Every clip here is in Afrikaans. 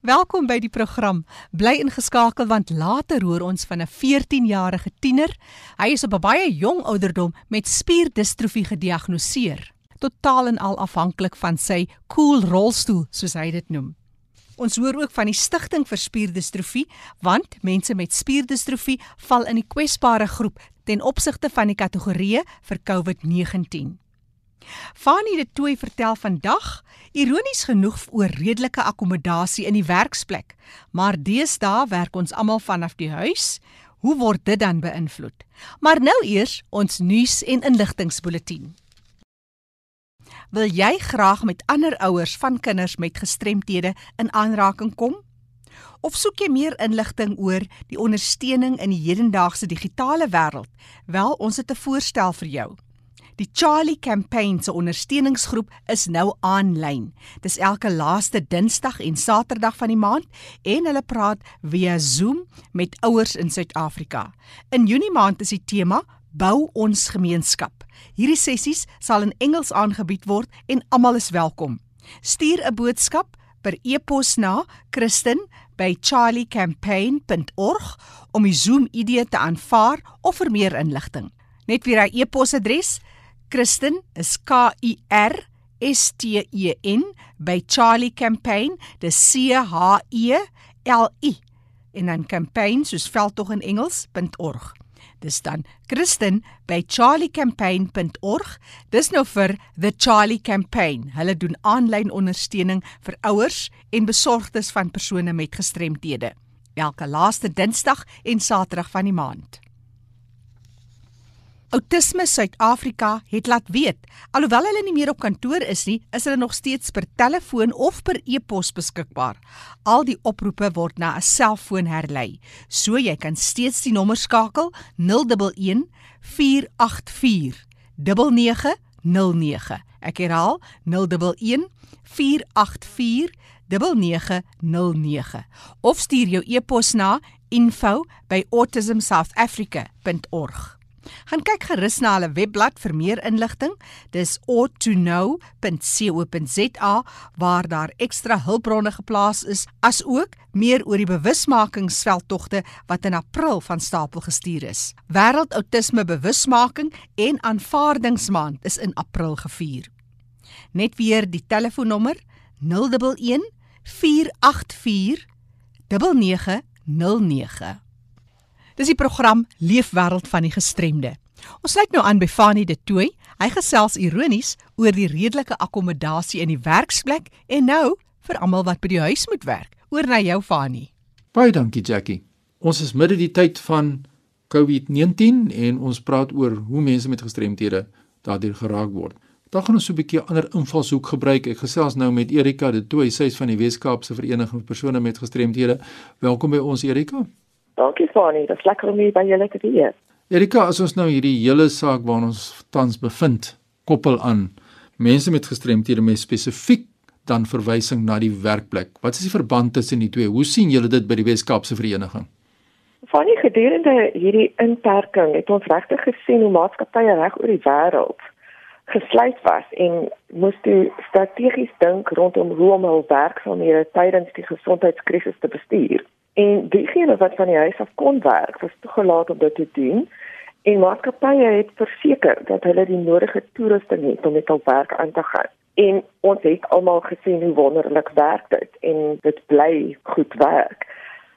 Welkom by die program. Bly ingeskakel want later hoor ons van 'n 14-jarige tiener. Hy is op 'n baie jong ouderdom met spierdistrofie gediagnoseer, totaal en al afhanklik van sy cool rolstoel, soos hy dit noem. Ons hoor ook van die stigting vir spierdistrofie, want mense met spierdistrofie val in die kwesbare groep ten opsigte van die kategorieë vir COVID-19. Fanie de Tooi vertel vandag ironies genoeg oor redelike akkommodasie in die werksplek, maar deesdae werk ons almal vanaf die huis. Hoe word dit dan beïnvloed? Maar nou eers ons nuus en inligtingspulsatie. Wil jy graag met ander ouers van kinders met gestremthede in aanraking kom? Of soek jy meer inligting oor die ondersteuning in die hedendaagse digitale wêreld? Wel, ons het 'n voorstel vir jou. Die Charlie Campaign se ondersteuningsgroep is nou aanlyn. Dis elke laaste Dinsdag en Saterdag van die maand en hulle praat via Zoom met ouers in Suid-Afrika. In Junie maand is die tema Bou ons gemeenskap. Hierdie sessies sal in Engels aangebied word en almal is welkom. Stuur 'n boodskap per e-pos na kristin@charliecampaign.org om die Zoom idee te aanvaar of vir meer inligting. Net weer hy e-posadres: kristin is k i r s t e n by Charlie Campaign, dis c h e l i en dan campaign soos veldtog in Engels.org. Dis dan Kristen by charliecampaign.org. Dis nou vir the Charlie Campaign. Hulle doen aanlyn ondersteuning vir ouers en besorgdes van persone met gestremthede. Elke laaste Dinsdag en Saterdag van die maand. Autisme Suid-Afrika het laat weet, alhoewel hulle nie meer op kantoor is nie, is hulle nog steeds per telefoon of per e-pos beskikbaar. Al die oproepe word na 'n selfoon herlei. So jy kan steeds die nommer skakel 011 484 9909. Ek herhaal 011 484 9909 of stuur jou e-pos na info@autismsouthafrica.org. Gaan kyk gerus na hulle webblad vir meer inligting. Dis oughtoKnow.co.za waar daar ekstra hulpbronne geplaas is, asook meer oor die bewusmakingsveldtogte wat in April van stapel gestuur is. Wêreld Autisme Bewusmaking en Aanvaardingsmaand is in April gevier. Net weer die telefoonnommer 011 484 9909 Dis die program Leefwêreld van die gestremde. Ons sluit nou aan by Fanie de Tooi. Hy gesels ironies oor die redelike akkommodasie in die werksplek en nou vir almal wat by die huis moet werk. Oor na jou Fanie. Baie dankie Jackie. Ons is midde die tyd van COVID-19 en ons praat oor hoe mense met gestremthede daardeur geraak word. Dan gaan ons so 'n bietjie ander invalshoek gebruik. Ek gesels nou met Erika de Tooi, sy is van die Weskaapse Vereniging vir persone met gestremthede. Welkom by ons Erika. Dankie Fani, dit is lekker om hier by julle te wees. Erika, as ons nou hierdie hele saak waar ons tans bevind, koppel aan mense met gestremthede met spesifiek dan verwysing na die werkplek. Wat is die verband tussen die twee? Hoe sien julle dit by die Weskaapse vereniging? Fani, gedurende hierdie inperking het ons regtig gesien hoe maatskappye reg oor die wêreld gesluit was en moes toe strategies dink rondom hoe om hul werksaamhede tydens die gesondheidskrisis te bestuur. En diegene wat van die huis af kon werk, was toegelaat om dit te doen. En maatskappye het verseker dat hulle die nodige toerusting het om met hul werk aan te gaan. En ons het almal gesien hoe wonderlik werk dit en dit bly goed werk.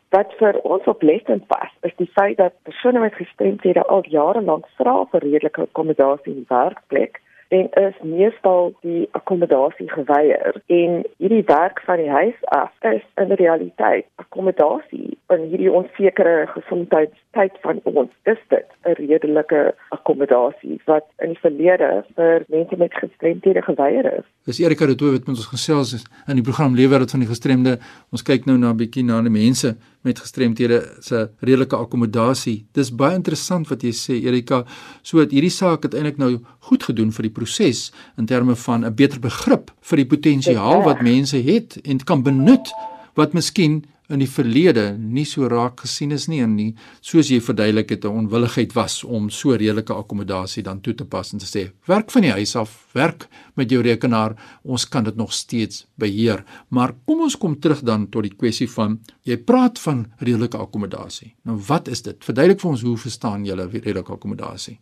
Wat vir ons oplettend was, is die feit dat persone met gestremthede al jare lank vra vir redelike akkommodasie die werkplek en is meestal die akkommodasie geweier en hierdie werk van die huis af is in realiteit akkommodasie in hierdie onsekere gesondheidstyd van ons is dit 'n redelike akkommodasie wat in die verlede vir mense met gestremthede geweier is. Dis Erika de Tooy wat met ons gesels is in die program Leefwêreld van die gestremde. Ons kyk nou na 'n bietjie na die mense met gestremthede se redelike akkommodasie. Dis baie interessant wat jy sê Erika, so dat hierdie saak uiteindelik nou goed gedoen vir die proses in terme van 'n beter begrip vir die potensiaal wat mense het en kan benut wat miskien in die verlede nie so raak gesien is nie en nie soos jy verduidelik het 'n onwilligheid was om so redelike akkommodasie dan toe te pas en te sê werk van die huis af, werk met jou rekenaar, ons kan dit nog steeds beheer. Maar kom ons kom terug dan tot die kwessie van jy praat van redelike akkommodasie. Nou wat is dit? Verduidelik vir ons hoe verstaan julle redelike akkommodasie?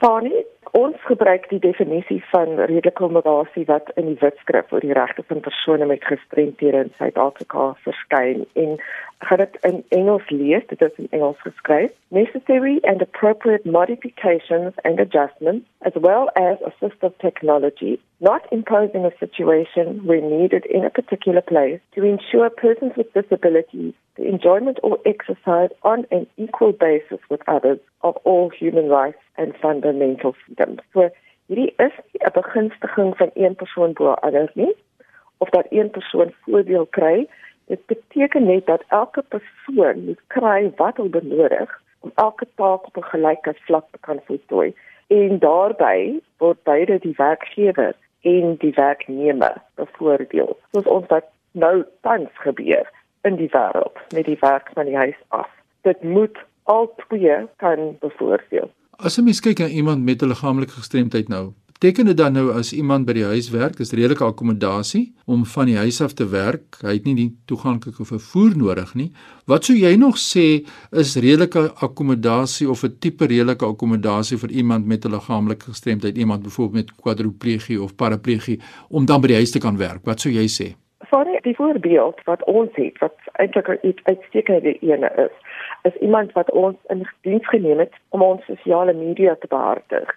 Fanie, ons gebruik die definisie van redelike akkommodasie wat in die wetskrif oor die regte van persone met gestremthede in Suid-Afrika verskyn en gaan dit in Engels lees, dit is in Engels geskryf. Necessary and appropriate modifications and adjustments as well as assistive technology not imposing a situation where needed in a particular place to ensure persons with disabilities the enjoyment or exercise on an equal basis with others of all human rights and fundamental freedoms. So hierdie is 'n begunstiging van een persoon bo ander nie of dat een persoon voordeel kry. Dit beteken net dat elke persoon moet kry wat hy benodig om elke taak op 'n gelyke vlak te kan voltooi. En daarbey word beide die werkgewer en die werknemer bevoordeel. Soos ons wat nou tans gebeur in die wêreld met die werk van die huis af. Dit moet al twee kan bevoordeel. As 'n mens kyk na iemand met 'n liggaamlike gestremdheid nou, beteken dit dan nou as iemand by die huis werk, is redelike akkommodasie om van die huis af te werk, hy het nie die toeganklike vervoer nodig nie. Wat sou jy nog sê is redelike akkommodasie of 'n tipe redelike akkommodasie vir iemand met 'n liggaamlike gestremdheid, iemand byvoorbeeld met kwadriplegie of paraplegie om dan by die huis te kan werk? Wat sou jy sê? Vir die voorbeeld wat ons het, wat eintlik 'n uitstekende ene is, is iemand wat ons in diens geneem het om ons sosiale media te behartig.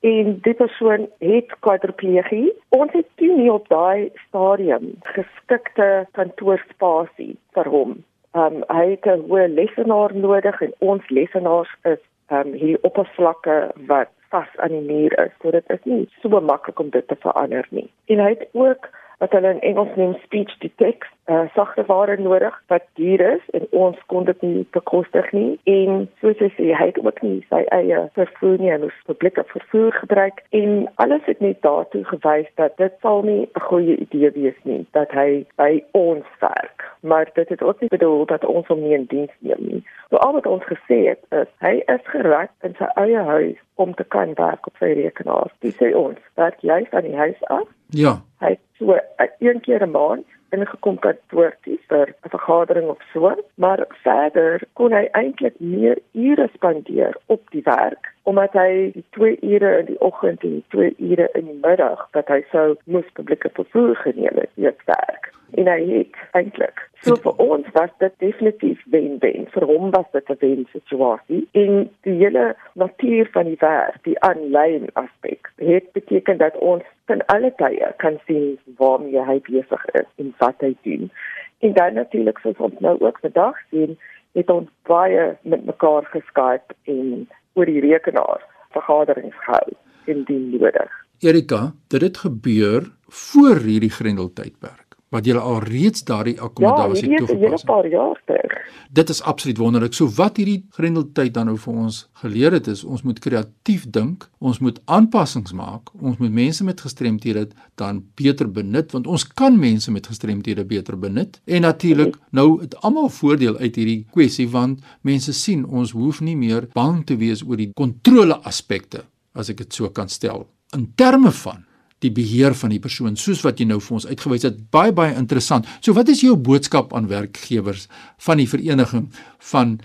En die persoon het kwadriplegie. Ons het toe nie op daai stadium geskikte kantoorspasie vir hom. Um hy het 'n hoë lesenaar nodig en ons lesenaars is um hier oppervlakke wat vas aan die muur is. So dit is nie so maklik om dit te verander nie. En hy het ook wat hulle in Engels noem speech to text, uh, sagte ware nodig wat duur is en ons kon dit nie bekostig nie en soos hy sê hy het ook nie sy eie vervoer nie en ons publieke vervoer gebruik en alles het net daartoe gewys dat dit sal nie 'n goeie idee wees nie dat hy by ons werk maar dit het ook nie bedoel dat ons hom nie in diens neem nie. So al wat ons gesê het is hy is gereg in sy eie huis om te kan werk op sy rekenaar. Dis sê ons, dat jy van die huis af Ja. Hy so uh, een keer 'n maand ingekom kantoorties vir 'n vergadering of so, maar verder kon hy eintlik meer ure spandeer op die werk omdat hy die 2 ure in die oggend en die 2 ure in die middag wat hy sou moes publieke vervoer geneem het, weer werk. En hy het eintlik so vir ons was dit definitief wen-wen. Vir hom was dit 'n wen situasie. En die hele natuur van die werk, die aanlyn aspek, het beteken dat ons van alle tye kan sien waarmee hy besig is en wat hy doen. En dan natuurlik soos ons nou ook vandag sien, het ons baie met mekaar geskyp en oor die rekenaar vergaderings gehou indien nodig. Erika, dit het gebeur voor hierdie grendeltydperk wat jy al reeds daardie akkommodasie ja, toegepas het. Ja, 'n paar jaar terug. Dit is absoluut wonderlik. So wat hierdie grendeltyd dan nou vir ons geleer het is ons moet kreatief dink, ons moet aanpassings maak, ons moet mense met gestremthede dan beter benut want ons kan mense met gestremthede beter benut. En natuurlik nou het almal voordeel uit hierdie kwessie want mense sien ons hoef nie meer bang te wees oor die kontrole aspekte as ek dit so kan stel. In terme van die beheer van die persoon soos wat jy nou vir ons uitgewys het baie baie interessant. So wat is jou boodskap aan werkgewers van die vereniging van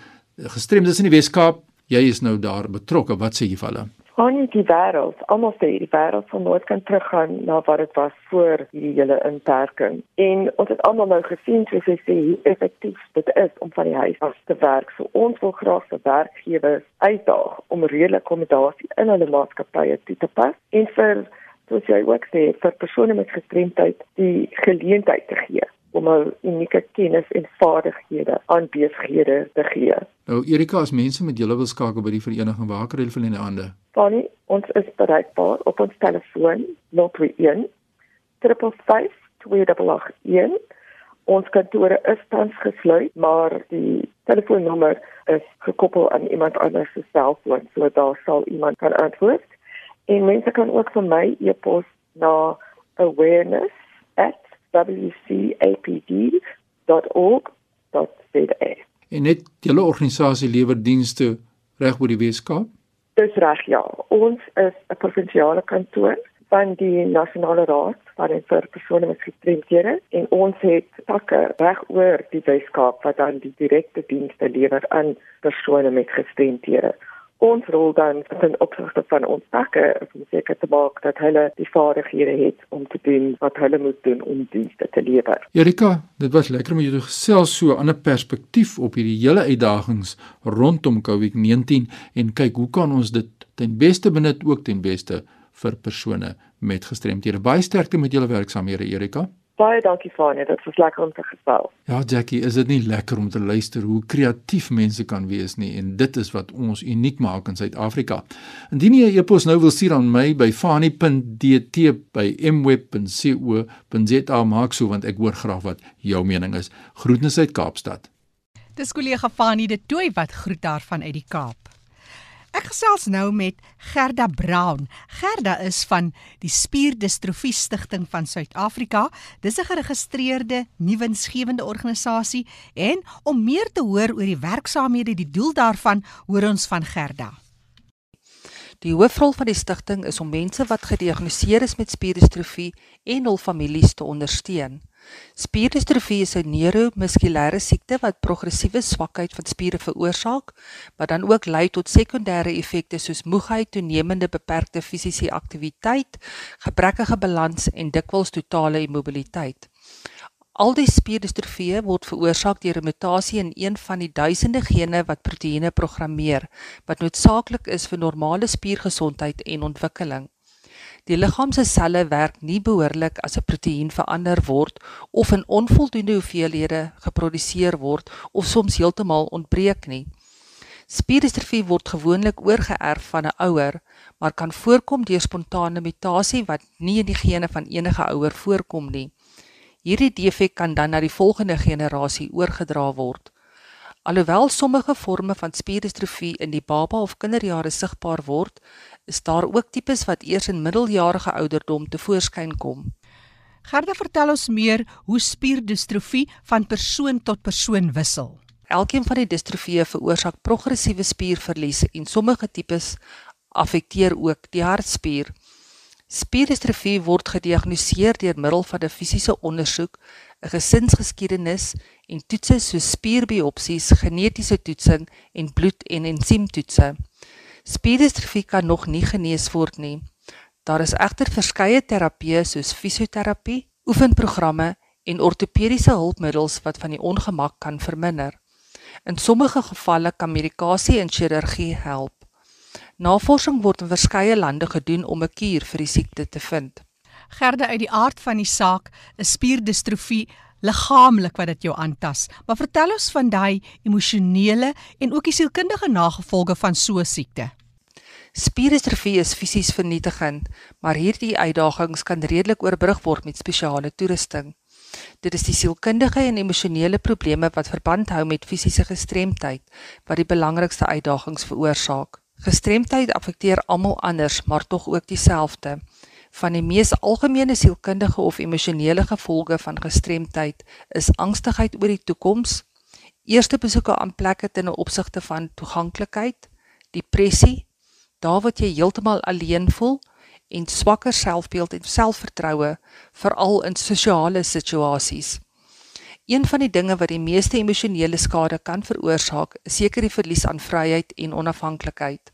gestremdes in die Wes-Kaap? Jy is nou daar betrokke. Wat sê jy vir hulle? Van die wêreld, almal sê die wêreld van nooit kan teruggaan na wat dit was voor hierdie hele inperking. En ons het almal nou gesien soos jy sê hoe effektief dit is om van die huis af te werk. So ons wil graag vir werkgewers uitdaag om redelike akkommodasie in hulle maatskappye toe te pas en vir soos jy ook sê, vir persone met gestremdheid die geleentheid te gee om 'n unieke kennis en vaardighede aan besighede te gee. Nou Erika, as mense met julle wil skakel by die vereniging, waar kan hulle hulle in hande? Fanny, ons is bereikbaar op ons telefoon 031 355 2881. Ons kantore is tans gesluit, maar die telefoonnommer is gekoppel aan iemand anders se selfoon, so daar sal iemand kan antwoord. En mense kan ook vir my e-pos na awareness@wcapd.org www.spierdistrofie.co.za. En net julle organisasie lewer dienste reg oor die Weskaap? Dis reg ja. Ons is 'n provinsiale kantoor van die Nasionale Raad van vir persone met gestremthede en ons het takke reg oor die Weskaap wat dan die direkte dienste lewer aan persone met gestremthede ons rol dan ten opsigte van ons takke om seker te maak dat hulle die vaardighede het om te doen wat hulle moet doen om dienste te lewer. Erika, dit was lekker om jou gesels so 'n ander perspektief op hierdie hele uitdagings rondom COVID-19 en kyk hoe kan ons dit ten beste benut ook ten beste vir persone met gestremthede. Baie sterkte met julle werksaamhede Erika. Baie dankie Fanie, dit was lekker om te gesels. Ja, Jackie, is dit nie lekker om te luister hoe kreatief mense kan wees nie en dit is wat ons uniek maak in Suid-Afrika. Indien jy 'n e-pos nou wil stuur aan my by fanie.dt@mweb.co.za maak so want ek hoor graag wat jou mening is. Groetnisse uit Kaapstad. Dis kollega Fanie de Tooi wat groet daarvan uit die Kaap. Ek gesels nou met Gerda Brown. Gerda is van die Spierdistrofie Stichting van Suid-Afrika. Dis 'n geregistreerde nuwensgewende organisasie en om meer te hoor oor die werksaamhede, die doel daarvan, hoor ons van Gerda. Die hoofrol van die stigting is om mense wat gediagnoseer is met spierdistrofie en hul families te ondersteun. Spierdistrofie is 'n neuromuskulêre siekte wat progressiewe swakheid van spiere veroorsaak, wat dan ook lei tot sekondêre effekte soos moegheid, toenemende beperkte fisiese aktiwiteit, gebrekkige balans en dikwels totale immobiliteit. Al die spierdistrofieë word veroorsaak deur 'n mutasie in een van die duisende gene wat proteïene programmeer, wat noodsaaklik is vir normale spiergesondheid en ontwikkeling. Die liggaam se selle werk nie behoorlik as 'n proteïen verander word of in onvoldoende hoeveelhede geproduseer word of soms heeltemal ontbreek nie. Spierdistrofie word gewoonlik oorgeerf van 'n ouer, maar kan voorkom deur spontane mutasie wat nie in die gene van enige ouer voorkom nie. Hierdie defek kan dan na die volgende generasie oorgedra word. Alhoewel sommige forme van spierdistrofie in die baba of kinderjare sigbaar word, is daar ook tipes wat eers in middeljarige ouderdom te voorskyn kom. Gerda vertel ons meer hoe spierdistrofie van persoon tot persoon wissel. Elkeen van die distrofieë veroorsaak progressiewe spierverlies en sommige tipes affekteer ook die hartspier. Spierdistrofie word gediagnoseer deur middel van 'n fisiese ondersoek, 'n gesinsgeskiedenis en toetse soos spierbiopsies, genetiese toetsing en bloed- en ensiemtoetse. Spierdistrofie kan nog nie genees word nie. Daar is egter verskeie terapieë soos fisioterapie, oefenprogramme en ortopediese hulpmiddels wat van die ongemak kan verminder. In sommige gevalle kan medikasie en chirurgie help. Navorsing word in verskeie lande gedoen om 'n kuur vir die siekte te vind. Gerde uit die aard van die saak, 'n spierdistrofie liggaamlik wat dit jou aantas. Maar vertel ons van daai emosionele en ook die sielkundige nagevolge van so 'n siekte. Spierdistrofie is fisies vernietigend, maar hierdie uitdagings kan redelik oorbrug word met spesiale toerusting. Dit is die sielkundige en emosionele probleme wat verband hou met fisiese gestremdheid wat die belangrikste uitdagings veroorsaak. Gestremdheid affekteer almal anders, maar tog ook dieselfde. Van die mees algemene sielkundige of emosionele gevolge van gestremdheid is angstigheid oor die toekoms, eerste besoeke aan plekke ten opsigte van toeganklikheid, depressie, daar wat jy heeltemal alleen voel en swakker selfbeeld en selfvertroue veral in sosiale situasies. Een van die dinge wat die meeste emosionele skade kan veroorsaak, is seker die verlies aan vryheid en onafhanklikheid.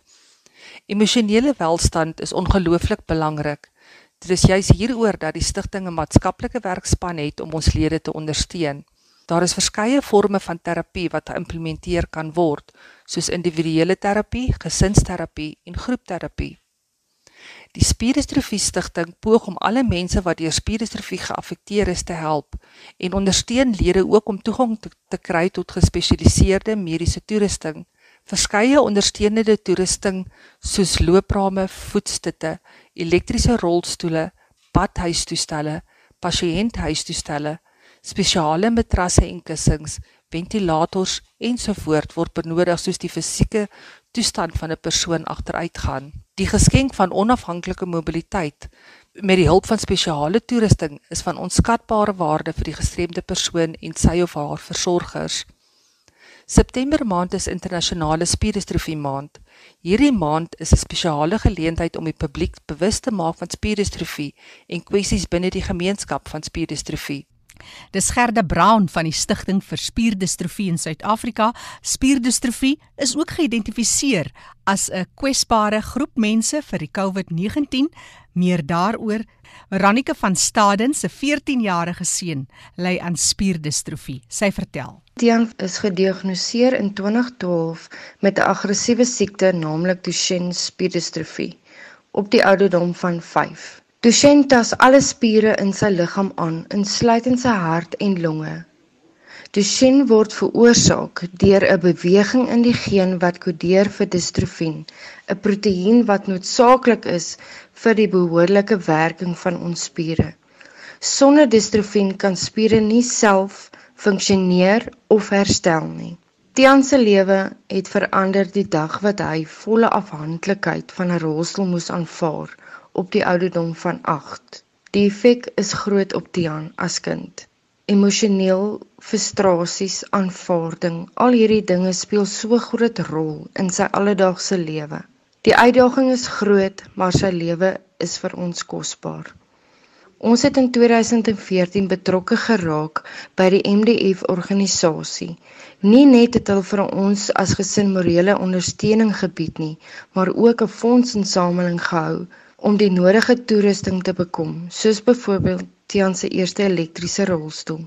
Emosionele welstand is ongelooflik belangrik Dit is juis hieroor dat die stigting 'n maatskaplike werkspan het om ons lede te ondersteun. Daar is verskeie forme van terapie wat geïmplementeer kan word, soos individuele terapie, gesinsterapie en groepterapie. Die Spierdistrofie Stichting poog om alle mense wat deur spierdistrofie geaffekteer is te help en ondersteun lede ook om toegang te, te kry tot gespesialiseerde mediese toerusting verskeie ondersteunende toerusting soos looprame, voetstutte, elektriese rolstoele, badhuistoestelle, pasiënthuistoestelle, spesiale matrasse en kussings, ventilators ensovoorts word benodig soos die fisieke toestand van 'n persoon agteruitgaan. Die geskenk van onafhanklike mobiliteit met die hulp van spesiale toerusting is van onskatbare waarde vir die gestremde persoon en sy of haar versorgers. September maand is internasionale spierdistrofie maand. Hierdie maand is 'n spesiale geleentheid om die publiek bewus te maak van spierdistrofie en kwessies binne die gemeenskap van spierdistrofie. Dis Gerda Brown van die Stichting vir Spierdistrofie in Suid-Afrika. Spierdistrofie is ook geïdentifiseer as 'n kwesbare groep mense vir die COVID-19. Meer daaroor, Veronica van Staden se 14-jarige seun ly aan spierdistrofie. Sy vertel: Tian is gediagnoseer in 2012 met 'n aggressiewe siekte, naamlik Duchenne spierdistrofie, op die ouderdom van 5. Duchenne tas alle spiere in sy liggaam aan, insluitend sy hart en longe. Duchenne word veroorsaak deur 'n beweging in die geen wat kodeer vir distrofien, 'n proteïen wat noodsaaklik is vir die behoorlike werking van ons spiere. Sonder distrofien kan spiere nie self funksioneer of herstel nie. Tian se lewe het verander die dag wat hy volle afhanklikheid van 'n rolstoel moes aanvaar op die ouderdom van 8. Die effek is groot op Tian as kind. Emosioneel, frustrasies, aanvaarding, al hierdie dinge speel so groot rol in sy alledaagse lewe. Die uitdaging is groot, maar sy lewe is vir ons kosbaar. Ons het in 2014 betrokke geraak by die MDF organisasie. Nie net het hulle vir ons as gesin morele ondersteuning gebied nie, maar ook 'n fondsinsameling gehou om die nodige toerusting te bekom, soos byvoorbeeld Tian se eerste elektriese rolstoel.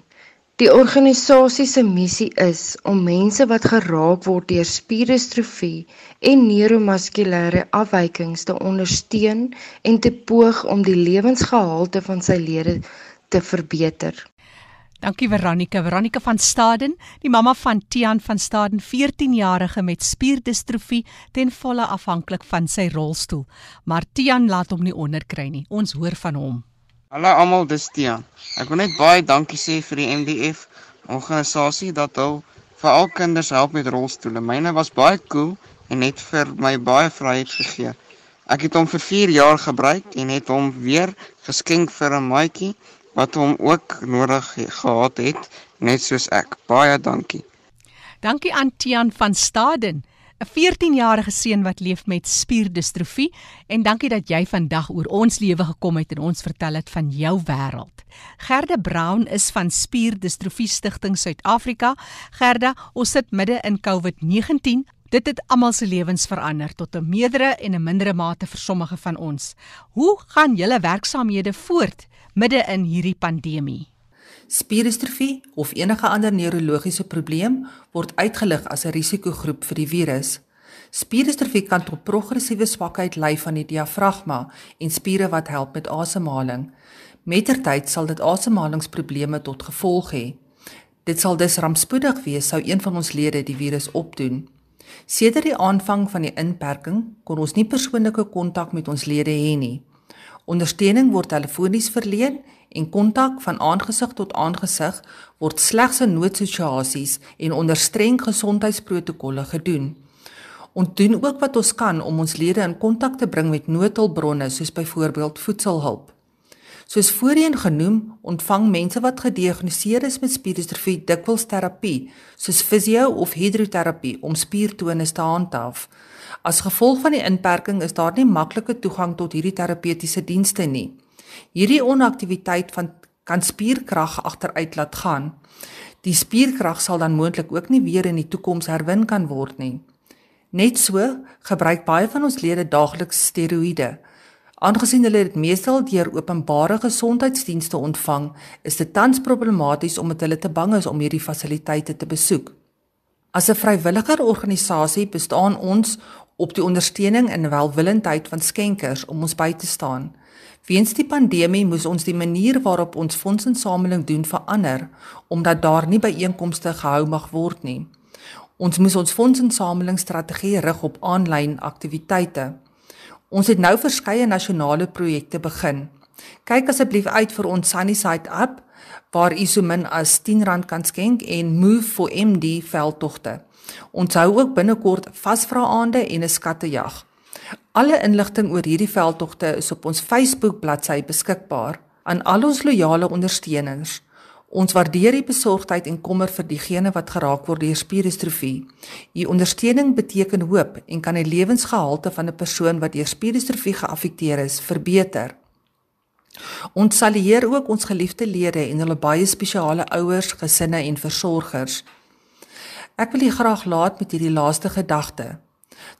Die organisasie se missie is om mense wat geraak word deur spierdistrofie en neuromuskulêre afwykings te ondersteun en te poog om die lewensgehalte van sy lede te verbeter. Dankie Veronica, Veronica van Staden, die mamma van Tian van Staden, 14-jarige met spierdistrofie, ten volle afhanklik van sy rolstoel. Maar Tian laat hom nie onderkry nie. Ons hoor van hom. Hallo almal, dis Tian. Ek wil net baie dankie sê vir die MDF organisasie dat hulle vir al kinders help met rolstoele. Myne was baie cool en het vir my baie vryheid gegee. Ek het hom vir 4 jaar gebruik en het hom weer geskenk vir 'n maatjie wat hom ook nodig gehad het, net soos ek. Baie dankie. Dankie aan Tian van Staden, 'n 14-jarige seun wat leef met spierdistrofie en dankie dat jy vandag oor ons lewe gekom het en ons vertel het van jou wêreld. Gerda Brown is van Spierdistrofie Stichting Suid-Afrika. Gerda, ons sit midde in COVID-19. Dit het almal se lewens verander tot 'n meerdere en 'n mindere mate vir sommige van ons. Hoe gaan julle werksaamhede voort midde in hierdie pandemie. Spierdistrofie of enige ander neurologiese probleem word uitgelig as 'n risikogroep vir die virus. Spierdistrofie kan tot progressiewe swakheid lei van die diafragma en spiere wat help met asemhaling. Mettertyd sal dit asemhalingsprobleme tot gevolg hê. Dit sal dus rampspoedig wees sou een van ons lede die virus opdoen. Sedert die aanvang van die inperking kon ons nie persoonlike kontak met ons lede hê nie. Ondersteuning word telefonies verleen en kontak van aangesig tot aangesig word slegs in noodsituasies en onder streng gesondheidsprotokolle gedoen. Ons doen ook wat ons kan om ons lede in kontak te bring met noodhulpbronne soos byvoorbeeld voedselhulp. Soos voorheen genoem, ontvang mense wat gediagnoseer is met spierdistrofie dikwels terapie, soos fisio of hidroterapie om spiertonus te handhaaf. As gevolg van die inperking is daar nie maklike toegang tot hierdie terapeutiese dienste nie. Hierdie onaktiwiteit van kan spierkrag agteruit laat gaan. Die spierkrag sal dan moontlik ook nie weer in die toekoms herwin kan word nie. Net so gebruik baie van ons lede daagliks steroïde. Aangesien hulle dit meestal deur openbare gesondheidsdienste ontvang, is dit tans problematies omdat hulle te bang is om hierdie fasiliteite te besoek. As 'n vrywilliger organisasie bestaan ons op die ondersteuning en welwillendheid van skenkers om ons by te staan. Weens die pandemie moes ons die manier waarop ons fondsinsameling doen verander omdat daar nie byeenkomste gehou mag word nie. Ons moes ons fondsinsamelingsstrategie rig op aanlyn aktiwiteite. Ons het nou verskeie nasionale projekte begin. Kyk asseblief uit vir ons Sunnyside app waar u so min as R10 kan skenk en Move for MD veldtogte. Ons hou ook binnekort vasvraande en 'n skattejag. Alle inligting oor hierdie veldtogte is op ons Facebook bladsy beskikbaar aan al ons loyale ondersteuners. Ons waardeer die besorgdheid en kommer vir diegene wat geraak word deur spierdistrofie. U ondersteuning beteken hoop en kan die lewensgehalte van 'n persoon wat deur spierdistrofie geaffekteer is verbeter. Ons salieer ook ons geliefde lede en hulle baie spesiale ouers, gesinne en versorgers. Ek wil u graag laat met hierdie laaste gedagte.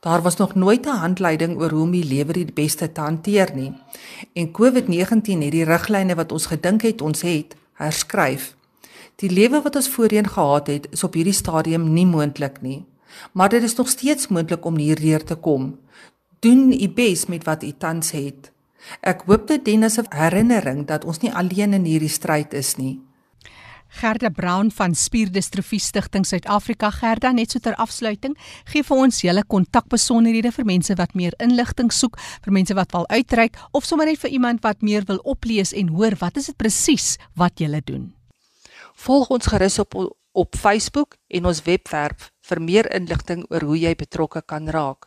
Daar was nog nooit 'n handleiding oor hoe om die lewer die beste te hanteer nie. En COVID-19 het die riglyne wat ons gedink het ons het, herskryf. Die lewe wat ons voorheen gehad het, is op hierdie stadium nie moontlik nie. Maar dit is nog steeds moontlik om hierdeur te kom. Doen u bes met wat u tans het. Ek hoop dit dien as 'n herinnering dat ons nie alleen in hierdie stryd is nie. Gerda Brown van Spierdistrofie Stichting Suid-Afrika. Gerda, net so ter afsluiting, gee vir ons julle kontakbesonderhede vir mense wat meer inligting soek, vir mense wat wil uitreik of sommer net vir iemand wat meer wil oplees en hoor wat is dit presies wat julle doen. Volg ons gerus op op Facebook en ons webwerf vir meer inligting oor hoe jy betrokke kan raak.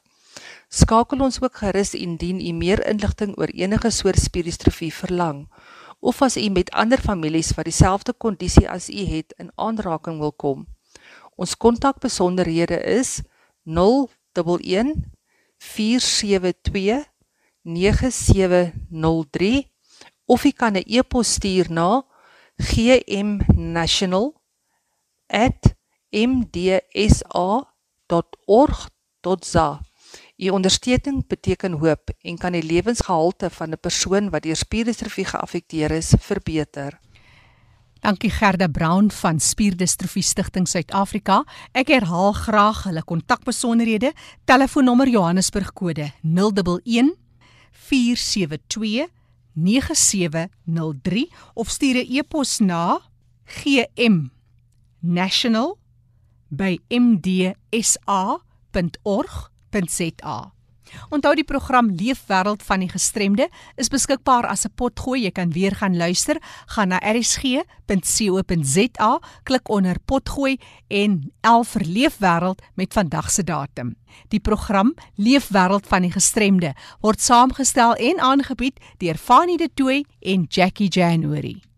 Skakel ons ook gerus indien u meer inligting oor enige soort spierdistrofie verlang of as u met ander families wat dieselfde kondisie as u het in aanraking wil kom. Ons kontakbesonderhede is 011 472 9703 of u kan 'n e-pos stuur na gmnational@mdsa.org.za. U ondersteuning beteken hoop en kan die lewensgehalte van 'n persoon wat deur spierdistrofie geaffekteer is verbeter. Dankie Gerda Brown van Spierdistrofie Stichting Suid-Afrika. Ek herhaal graag hulle kontakbesonderhede. Telefoonnommer Johannesburg kode 011 472 9703 of stuur 'n e-pos na gm www.leefwêreld.co.za. Onthou die program Leefwêreld van die gestremde is beskikbaar as 'n potgooi. Jy kan weer gaan luister. Gaan na rsg.co.za, klik onder potgooi en 11 vir Leefwêreld met vandag se datum. Die program Leefwêreld van die gestremde word saamgestel en aangebied deur Fanie De Tooy en Jackie January.